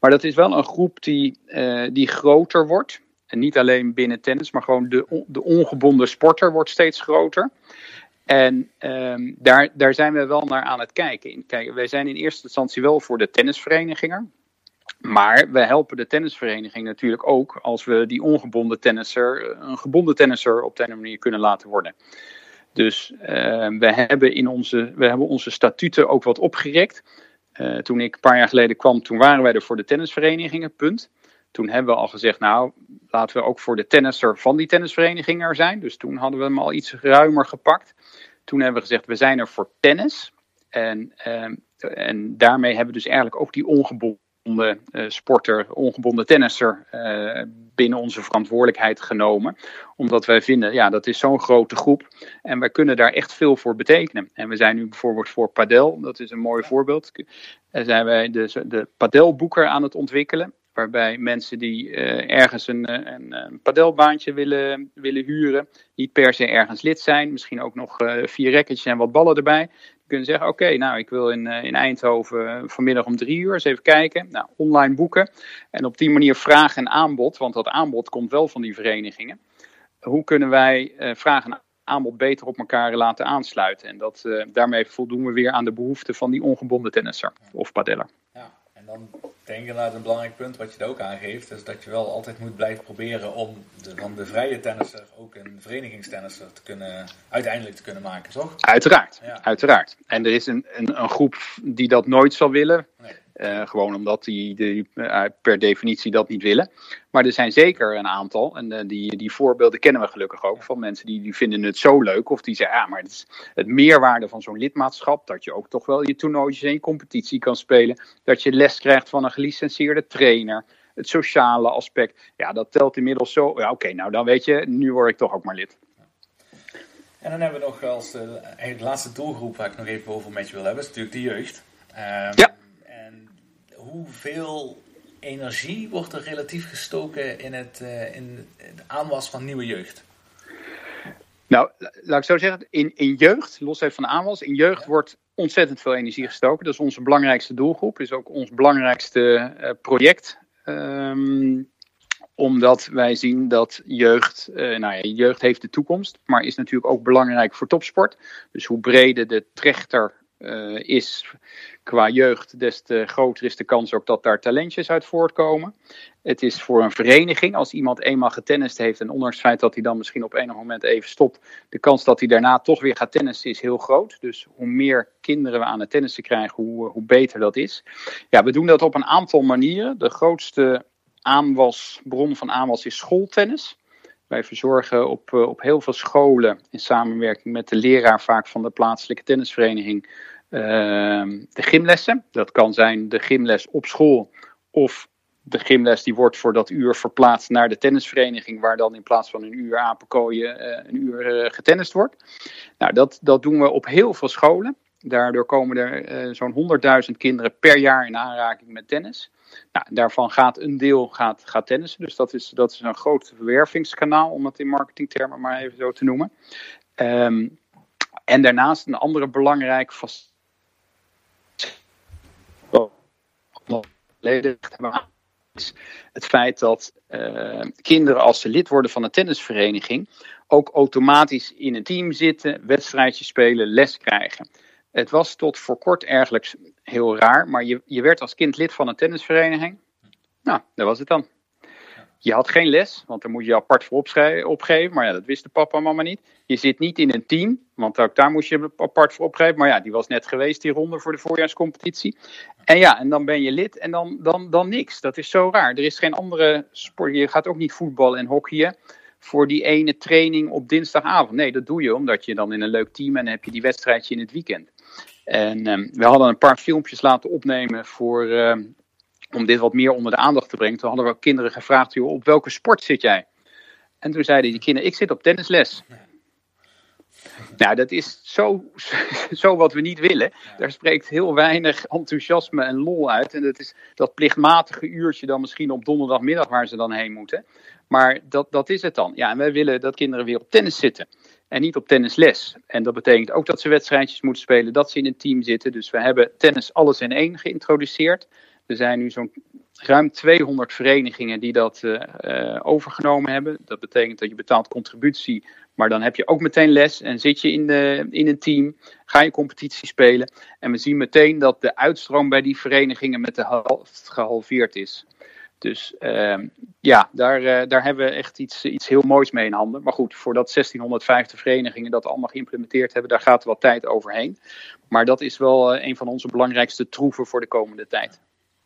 Maar dat is wel een groep die, uh, die groter wordt. En niet alleen binnen tennis, maar gewoon de, de ongebonden sporter wordt steeds groter. En um, daar, daar zijn we wel naar aan het kijken. Kijk, wij zijn in eerste instantie wel voor de tennisverenigingen. Maar we helpen de tennisvereniging natuurlijk ook als we die ongebonden tennisser een gebonden tennisser op de manier kunnen laten worden. Dus uh, we, hebben in onze, we hebben onze statuten ook wat opgerekt. Uh, toen ik een paar jaar geleden kwam, toen waren wij er voor de tennisverenigingen, punt. Toen hebben we al gezegd, nou, laten we ook voor de tennisser van die tennisvereniging er zijn. Dus toen hadden we hem al iets ruimer gepakt. Toen hebben we gezegd, we zijn er voor tennis. En, en daarmee hebben we dus eigenlijk ook die ongebonden uh, sporter, ongebonden tennisser uh, binnen onze verantwoordelijkheid genomen. Omdat wij vinden, ja, dat is zo'n grote groep en wij kunnen daar echt veel voor betekenen. En we zijn nu bijvoorbeeld voor padel, dat is een mooi voorbeeld. Daar zijn wij de, de padelboeker aan het ontwikkelen. Waarbij mensen die ergens een, een, een, padelbaantje willen, willen huren, niet per se ergens lid zijn, misschien ook nog vier racketjes en wat ballen erbij, kunnen zeggen: Oké, nou, ik wil in, uh, in Eindhoven vanmiddag om drie uur eens even kijken. Nou, online boeken. En op die manier vraag en aanbod, want dat aanbod komt wel van die verenigingen. Hoe kunnen wij uh, vraag en aanbod beter op elkaar laten aansluiten? En dat, uh, daarmee voldoen we weer aan de behoeften van die ongebonden tennisser of padeller. Dan denk ik naar een belangrijk punt wat je er ook aangeeft, is dat je wel altijd moet blijven proberen om de, van de vrije tennisser ook een verenigingstennisser te kunnen, uiteindelijk te kunnen maken, toch? Uiteraard, ja. uiteraard. En er is een, een, een, groep die dat nooit zal willen. Nee. Uh, gewoon omdat die, die uh, per definitie dat niet willen. Maar er zijn zeker een aantal, en uh, die, die voorbeelden kennen we gelukkig ook, van mensen die, die vinden het zo leuk. Of die zeggen, ja, maar het, is het meerwaarde van zo'n lidmaatschap, dat je ook toch wel je toernooitjes en je competitie kan spelen. Dat je les krijgt van een gelicenseerde trainer. Het sociale aspect, ja, dat telt inmiddels zo. Ja, oké, okay, nou dan weet je, nu word ik toch ook maar lid. En dan hebben we nog als de, de laatste doelgroep waar ik nog even over met je wil hebben, is natuurlijk de jeugd. Um, ja hoeveel energie wordt er relatief gestoken in het, uh, in het aanwas van nieuwe jeugd? Nou, laat ik zo zeggen, in, in jeugd, los even van de aanwas, in jeugd ja. wordt ontzettend veel energie gestoken. Dat is onze belangrijkste doelgroep, is ook ons belangrijkste uh, project. Um, omdat wij zien dat jeugd, uh, nou ja, jeugd heeft de toekomst, maar is natuurlijk ook belangrijk voor topsport. Dus hoe breder de trechter uh, is qua jeugd, des te groter is de kans ook dat daar talentjes uit voortkomen. Het is voor een vereniging, als iemand eenmaal getennist heeft en ondanks het feit dat hij dan misschien op enig moment even stopt, de kans dat hij daarna toch weer gaat tennissen is heel groot. Dus hoe meer kinderen we aan het tennissen krijgen, hoe, hoe beter dat is. Ja, we doen dat op een aantal manieren. De grootste aanwas, bron van aanwas is schooltennis. Wij verzorgen op, op heel veel scholen in samenwerking met de leraar vaak van de plaatselijke tennisvereniging uh, de gymlessen. Dat kan zijn de gymles op school of de gymles die wordt voor dat uur verplaatst naar de tennisvereniging, waar dan in plaats van een uur apenkooien uh, een uur uh, getennist wordt. Nou, dat, dat doen we op heel veel scholen. Daardoor komen er eh, zo'n 100.000 kinderen per jaar in aanraking met tennis. Nou, daarvan gaat een deel gaat, gaat tennissen. Dus dat is, dat is een groot verwervingskanaal, om het in marketingtermen maar even zo te noemen. Ehm, en daarnaast een andere belangrijke facet. is het feit dat eh, kinderen als ze lid worden van een tennisvereniging ook automatisch in een team zitten, wedstrijdjes spelen, les krijgen. Het was tot voor kort eigenlijk heel raar, maar je, je werd als kind lid van een tennisvereniging. Nou, dat was het dan. Je had geen les, want daar moet je apart voor opgeven. Maar ja, dat wisten papa en mama niet. Je zit niet in een team, want ook daar moest je apart voor opgeven. Maar ja, die was net geweest, die ronde voor de voorjaarscompetitie. En ja, en dan ben je lid en dan, dan, dan niks. Dat is zo raar. Er is geen andere sport. Je gaat ook niet voetballen en hockeyen voor die ene training op dinsdagavond. Nee, dat doe je omdat je dan in een leuk team en dan heb je die wedstrijdje in het weekend. En um, we hadden een paar filmpjes laten opnemen voor, uh, om dit wat meer onder de aandacht te brengen. Toen hadden we kinderen gevraagd, joh, op welke sport zit jij? En toen zeiden die kinderen, ik zit op tennisles. Nou, dat is zo, zo wat we niet willen. Daar spreekt heel weinig enthousiasme en lol uit. En dat is dat plichtmatige uurtje dan misschien op donderdagmiddag waar ze dan heen moeten. Maar dat, dat is het dan. Ja, en wij willen dat kinderen weer op tennis zitten. En niet op tennisles. En dat betekent ook dat ze wedstrijdjes moeten spelen, dat ze in een team zitten. Dus we hebben tennis alles in één geïntroduceerd. Er zijn nu zo'n ruim 200 verenigingen die dat uh, uh, overgenomen hebben. Dat betekent dat je betaalt contributie, maar dan heb je ook meteen les en zit je in, de, in een team, ga je competitie spelen. En we zien meteen dat de uitstroom bij die verenigingen met de helft gehalveerd is. Dus uh, ja, daar, uh, daar hebben we echt iets, iets heel moois mee in handen. Maar goed, voordat 1650 verenigingen dat allemaal geïmplementeerd hebben, daar gaat wat tijd overheen. Maar dat is wel uh, een van onze belangrijkste troeven voor de komende tijd.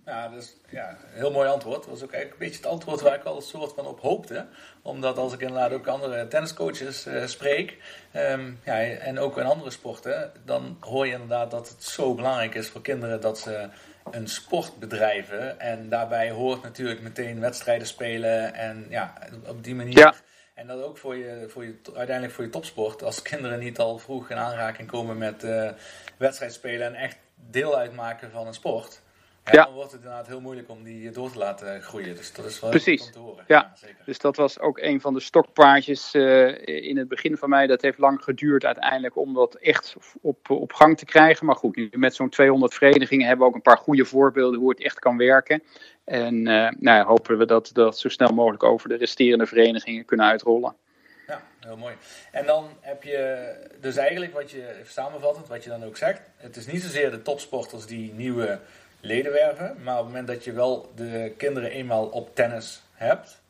Ja, dus ja, heel mooi antwoord. Dat was ook eigenlijk een beetje het antwoord waar ik al een soort van op hoopte. Omdat als ik inderdaad ook andere tenniscoaches spreek, um, ja, en ook in andere sporten, dan hoor je inderdaad dat het zo belangrijk is voor kinderen dat ze een sport bedrijven. En daarbij hoort natuurlijk meteen wedstrijden spelen en ja, op die manier. Ja. En dat ook voor je, voor je, uiteindelijk voor je topsport. Als kinderen niet al vroeg in aanraking komen met uh, wedstrijd spelen en echt deel uitmaken van een sport. Ja, ja. Dan wordt het inderdaad heel moeilijk om die door te laten groeien. Dus dat is wel Precies. te horen. Ja, ja dus dat was ook een van de stokpaardjes uh, in het begin van mij. Dat heeft lang geduurd uiteindelijk om dat echt op, op gang te krijgen. Maar goed, nu met zo'n 200 verenigingen hebben we ook een paar goede voorbeelden hoe het echt kan werken. En uh, nou ja, hopen we dat dat zo snel mogelijk over de resterende verenigingen kunnen uitrollen. Ja, heel mooi. En dan heb je dus eigenlijk wat je, even samenvattend, wat je dan ook zegt. Het is niet zozeer de topsporters die nieuwe leden werven. Maar op het moment dat je wel de kinderen eenmaal op tennis hebt,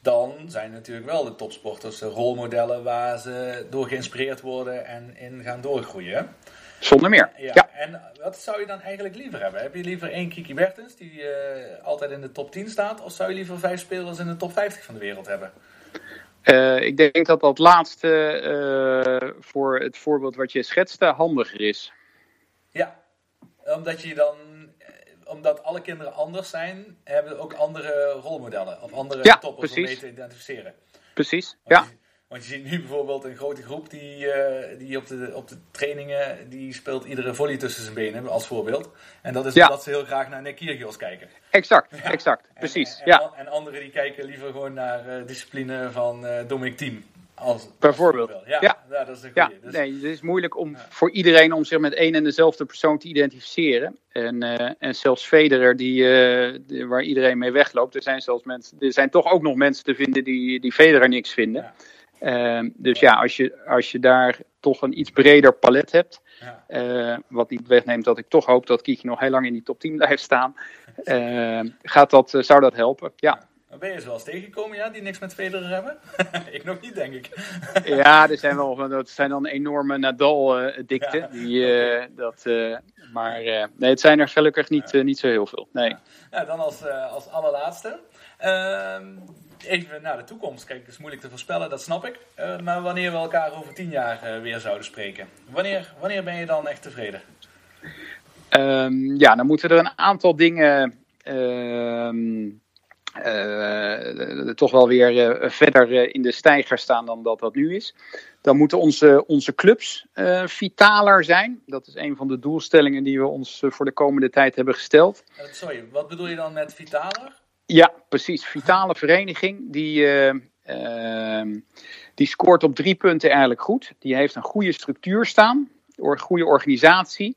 dan zijn natuurlijk wel de topsporters de rolmodellen waar ze door geïnspireerd worden en in gaan doorgroeien. Zonder meer. Ja. ja. En wat zou je dan eigenlijk liever hebben? Heb je liever één Kiki Bertens die uh, altijd in de top 10 staat? Of zou je liever vijf spelers in de top 50 van de wereld hebben? Uh, ik denk dat dat laatste uh, voor het voorbeeld wat je schetste handiger is. Ja, omdat je dan omdat alle kinderen anders zijn, hebben ook andere rolmodellen of andere ja, toppers precies. om mee te identificeren. Precies, want ja. Je, want je ziet nu bijvoorbeeld een grote groep die, uh, die op, de, op de trainingen, die speelt iedere volley tussen zijn benen, als voorbeeld. En dat is ja. omdat ze heel graag naar Nick Kyrgios kijken. Ja. Exact, precies, en, ja. En, en, anderen die kijken liever gewoon naar uh, discipline van uh, Dominic Thiem. Als, Bijvoorbeeld. Als ja, ja. ja, dat is een ja. Dus, nee, het is moeilijk om ja. voor iedereen om zich met één en dezelfde persoon te identificeren. En, uh, en zelfs Federer, die, uh, die, waar iedereen mee wegloopt, er zijn zelfs mensen, er zijn toch ook nog mensen te vinden die, die Federer niks vinden. Ja. Uh, dus ja, als je, als je daar toch een iets breder palet hebt, uh, wat niet wegneemt dat ik toch hoop dat Kiki nog heel lang in die top 10 blijft staan, uh, gaat dat, zou dat helpen. Ja. Ben je zoals tegengekomen, ja, die niks met Federer hebben? ik nog niet, denk ik. ja, er zijn wel, dat zijn dan enorme Nadal-dikten. Ja, die, uh, dat, uh, maar uh, nee, het zijn er gelukkig niet, ja. niet zo heel veel. Nee. Ja. dan als, als allerlaatste. Ehm, even naar de toekomst. Kijk, het is moeilijk te voorspellen, dat snap ik. maar wanneer we elkaar over tien jaar weer zouden spreken. Wanneer, wanneer ben je dan echt tevreden? Um, ja, dan moeten er een aantal dingen... Uh, eh, toch wel weer eh, verder eh, in de stijger staan dan dat dat nu is. Dan moeten onze, onze clubs eh, vitaler zijn. Dat is een van de doelstellingen die we ons eh, voor de komende tijd hebben gesteld. Eh, sorry, wat bedoel je dan met vitaler? Ja, precies. Vitale vereniging die, eh, ehm, die scoort op drie punten eigenlijk goed. Die heeft een goede structuur staan, een goede organisatie.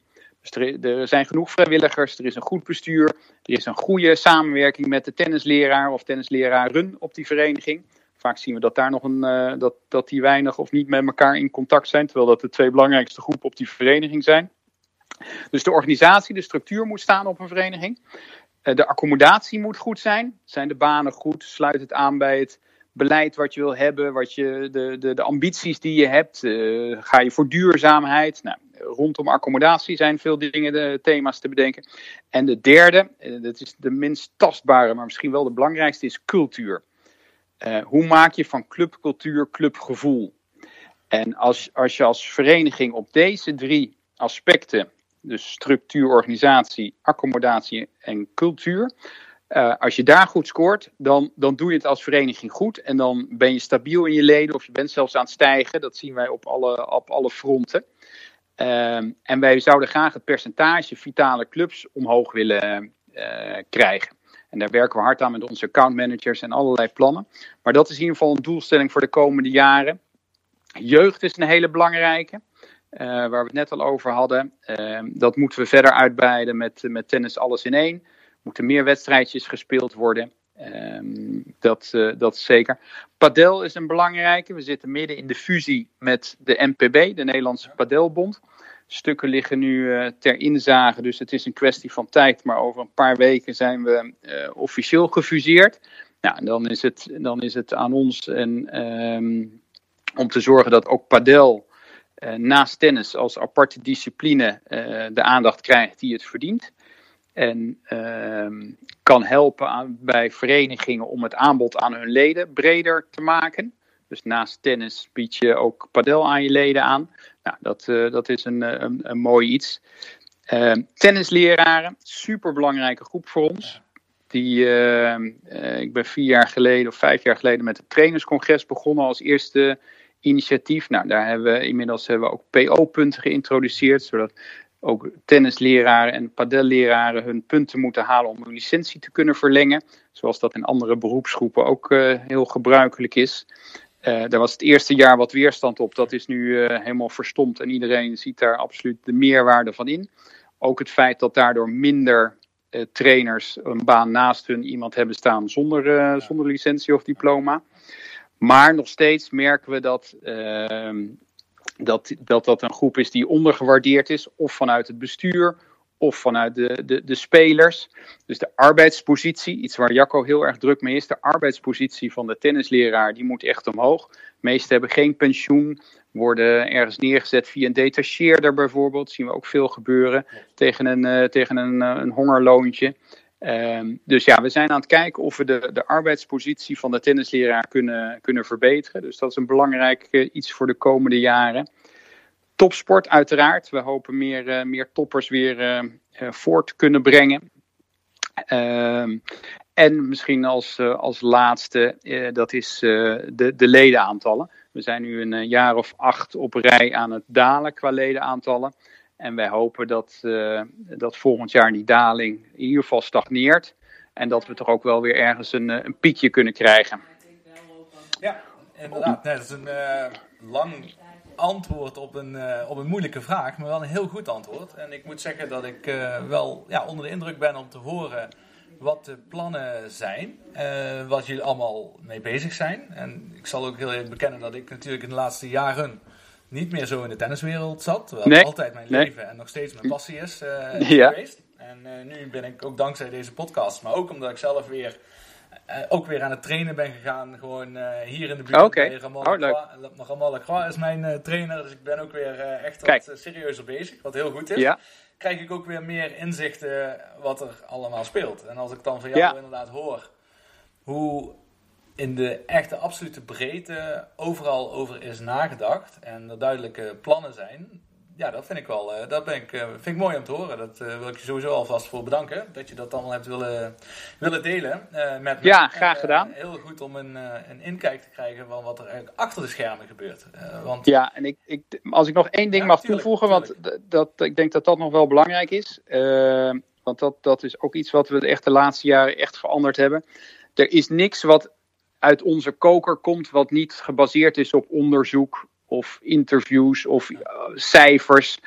Dus er, zijn genoeg vrijwilligers, er is een goed bestuur, er is een goede samenwerking met de tennisleraar of tennisleraren op die vereniging. Vaak zien we dat daar nog een, eh, dat, dat die weinig of niet met elkaar in contact zijn, terwijl dat de twee belangrijkste groepen op die vereniging zijn. Dus de organisatie, de structuur moet staan op een vereniging. Eh, de accommodatie moet goed zijn. Zijn de banen goed? Sluit het aan bij het beleid wat je wil hebben, wat je, de, de, de ambities die je hebt? Eh, ga je voor duurzaamheid? Nou, rondom accommodatie zijn veel dingen, de thema's te bedenken. En de derde, eh, dat is de minst tastbare, maar misschien wel de belangrijkste, is cultuur. Eh, hoe maak je van clubcultuur clubgevoel? En als, als je als vereniging op deze drie aspecten, dus structuur, organisatie, accommodatie en cultuur, uh, als je daar goed scoort, dan, dan doe je het als vereniging goed. En dan ben je stabiel in je leden of je bent zelfs aan het stijgen. Dat zien wij op alle, op alle fronten. Uh, en wij zouden graag het percentage vitale clubs omhoog willen uh, krijgen. En daar werken we hard aan met onze accountmanagers en allerlei plannen. Maar dat is in ieder geval een doelstelling voor de komende jaren. Jeugd is een hele belangrijke. Uh, waar we het net al over hadden. Uh, dat moeten we verder uitbreiden met, met tennis alles in één. Moeten meer wedstrijdjes gespeeld worden. Um, dat, uh, dat zeker. Padel is een belangrijke. We zitten midden in de fusie met de NPB, de Nederlandse Padelbond. Stukken liggen nu ter inzage, dus het is een kwestie van tijd. Maar over een paar weken zijn we officieel gefuseerd. Nou, en dan is het, dan is het aan ons en, um, om te zorgen dat ook padel naast tennis als aparte discipline de aandacht krijgt die het verdient. En uh, kan helpen aan, bij verenigingen om het aanbod aan hun leden breder te maken. Dus naast tennis bied je ook padel aan je leden aan. Nou, dat, uh, dat is een, een, een mooi iets. Ehm, tennisleraren, super belangrijke groep voor ons. Die, ik ben vier jaar geleden of vijf jaar geleden met het trainerscongres begonnen als eerste initiatief. Nou, daar hebben we inmiddels hebben we ook PO-punten geïntroduceerd, zodat ook tennisleraren en padelleraren hun punten moeten halen om hun licentie te kunnen verlengen. Zoals dat in andere beroepsgroepen ook uh, heel gebruikelijk is. Uh, daar was het eerste jaar wat weerstand op. Dat is nu uh, helemaal verstomd en iedereen ziet daar absoluut de meerwaarde van in. Ook het feit dat daardoor minder trainers een baan naast hun iemand hebben staan zonder, zonder licentie of diploma. Maar nog steeds merken we dat, uh, dat, dat dat een groep is die ondergewaardeerd is, of vanuit het bestuur, of vanuit de, de, de spelers. Dus de arbeidspositie, iets waar Jacco heel erg druk mee is, de arbeidspositie van de tennisleraar, die moet echt omhoog. De meesten hebben geen pensioen, worden ergens neergezet via een detacheerder bijvoorbeeld. Dat zien we ook veel gebeuren tegen een, uh, tegen een, uh, een hongerloontje. Um, dus ja, we zijn aan het kijken of we de, de arbeidspositie van de tennisleraar kunnen, kunnen verbeteren. Dus dat is een belangrijk uh, iets voor de komende jaren. Topsport uiteraard. We hopen meer, uh, meer toppers weer uh, voort kunnen brengen. Um, en misschien als, als laatste, dat is de, de ledenaantallen. We zijn nu een jaar of acht op rij aan het dalen qua ledenaantallen. En wij hopen dat, uh, dat volgend jaar die daling in ieder geval stagneert. En dat we toch ook wel weer ergens een, een piekje kunnen krijgen. Ja, inderdaad. Nee, dat is een uh, lang antwoord op een, op een moeilijke vraag, maar wel een heel goed antwoord. En ik moet zeggen dat ik wel ja, onder de indruk ben om te horen wat de plannen zijn, wat jullie allemaal mee bezig zijn. En ik zal ook heel even bekennen dat ik natuurlijk in de laatste jaren niet meer zo in de tenniswereld zat. Terwijl nee, altijd mijn nee. leven en nog steeds mijn passie is uh, ja. geweest. En uh, nu ben ik ook dankzij deze podcast, maar ook omdat ik zelf weer, uh, ook weer aan het trainen ben gegaan. Gewoon hier in de buurt. Okay. Ramal Lacroix is mijn trainer, dus ik ben ook weer echt wat serieuzer bezig, wat heel goed is. Ja. Krijg ik ook weer meer inzichten wat er allemaal speelt. En als ik dan van jou ja. inderdaad hoor hoe in de echte absolute breedte overal over is nagedacht en er duidelijke plannen zijn, ja, dat vind ik wel. eh, dat ben ik, eh, vind ik mooi om te horen. Dat eh, wil ik je sowieso alvast voor bedanken. Dat je dat allemaal hebt willen, willen delen met me. Ja, graag En, gedaan. heel goed om een, een inkijk te krijgen van wat er eigenlijk achter de schermen gebeurt. Want Ja, en ik, ik, als ik nog één ding Ja, mag tuurlijk, toevoegen, want dat, ik denk dat dat nog wel belangrijk is. Want dat, dat is ook iets wat we echt de laatste jaren echt veranderd hebben. Er is niks wat uit onze koker komt wat niet gebaseerd is op onderzoek of interviews of eh, cijfers.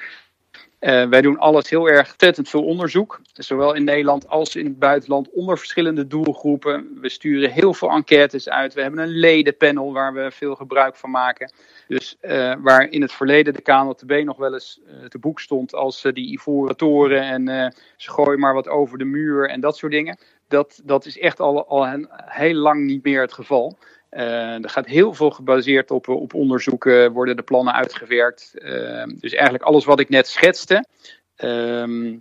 Eh, wij doen alles heel erg ontzettend veel onderzoek, zowel in Nederland als in het buitenland, onder verschillende doelgroepen. We sturen heel veel enquêtes uit. We hebben een ledenpanel waar we veel gebruik van maken. Dus eh, waar in het verleden de KNLTB nog wel eens te boek stond als die ivoren toren en ze gooien maar wat over de muur en dat soort dingen. Dat, dat is echt al, al heel lang niet meer het geval. Eh, er gaat heel veel gebaseerd op, op onderzoeken, worden de plannen uitgewerkt. Eh, dus eigenlijk alles wat ik net schetste. ehm,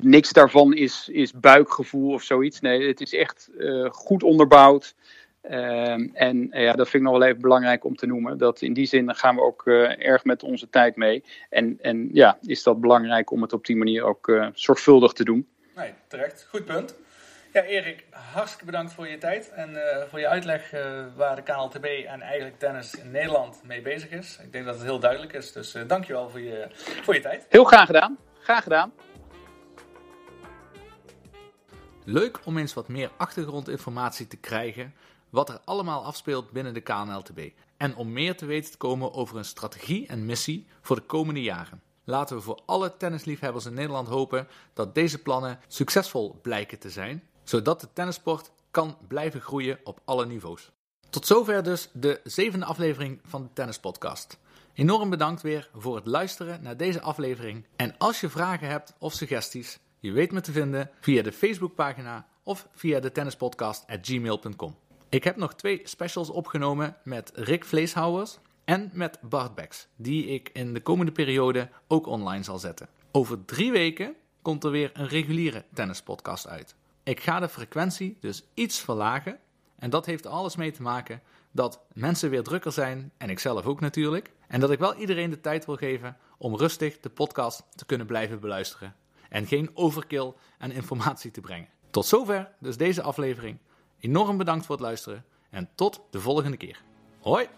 niks daarvan is, is buikgevoel of zoiets. Nee, het is echt eh, goed onderbouwd. Ehm, en ja, dat vind ik nog wel even belangrijk om te noemen. Dat in die zin gaan we ook erg met onze tijd mee. En, en ja, is dat belangrijk om het op die manier ook zorgvuldig te doen. Nee, terecht. Goed punt. Ja, Erik, hartstikke bedankt voor je tijd en eh, voor je uitleg eh, waar de KLTB en eigenlijk tennis in Nederland mee bezig is. Ik denk dat het heel duidelijk is, dus eh dankjewel voor je, voor je tijd. Heel graag gedaan. Graag gedaan. Leuk om eens wat meer achtergrondinformatie te krijgen wat er allemaal afspeelt binnen de KNLTB. En om meer te weten te komen over een strategie en missie voor de komende jaren. Laten we voor alle tennisliefhebbers in Nederland hopen dat deze plannen succesvol blijken te zijn, zodat de tennissport kan blijven groeien op alle niveaus. Tot zover dus de zevende aflevering van de Tennispodcast. Enorm bedankt weer voor het luisteren naar deze aflevering. En als je vragen hebt of suggesties, je weet me te vinden via de Facebookpagina of via de tennispodcast.gmail.com. Ik heb nog twee specials opgenomen met Rick Vleeshouwers en met Bart Becks, die ik in de komende periode ook online zal zetten. Over drie weken komt er weer een reguliere tennispodcast uit. Ik ga de frequentie dus iets verlagen. En dat heeft alles mee te maken dat mensen weer drukker zijn, en ik zelf ook natuurlijk. En dat ik wel iedereen de tijd wil geven om rustig de podcast te kunnen blijven beluisteren. En geen overkill aan informatie te brengen. Tot zover dus deze aflevering. Enorm bedankt voor het luisteren en tot de volgende keer. Hoi!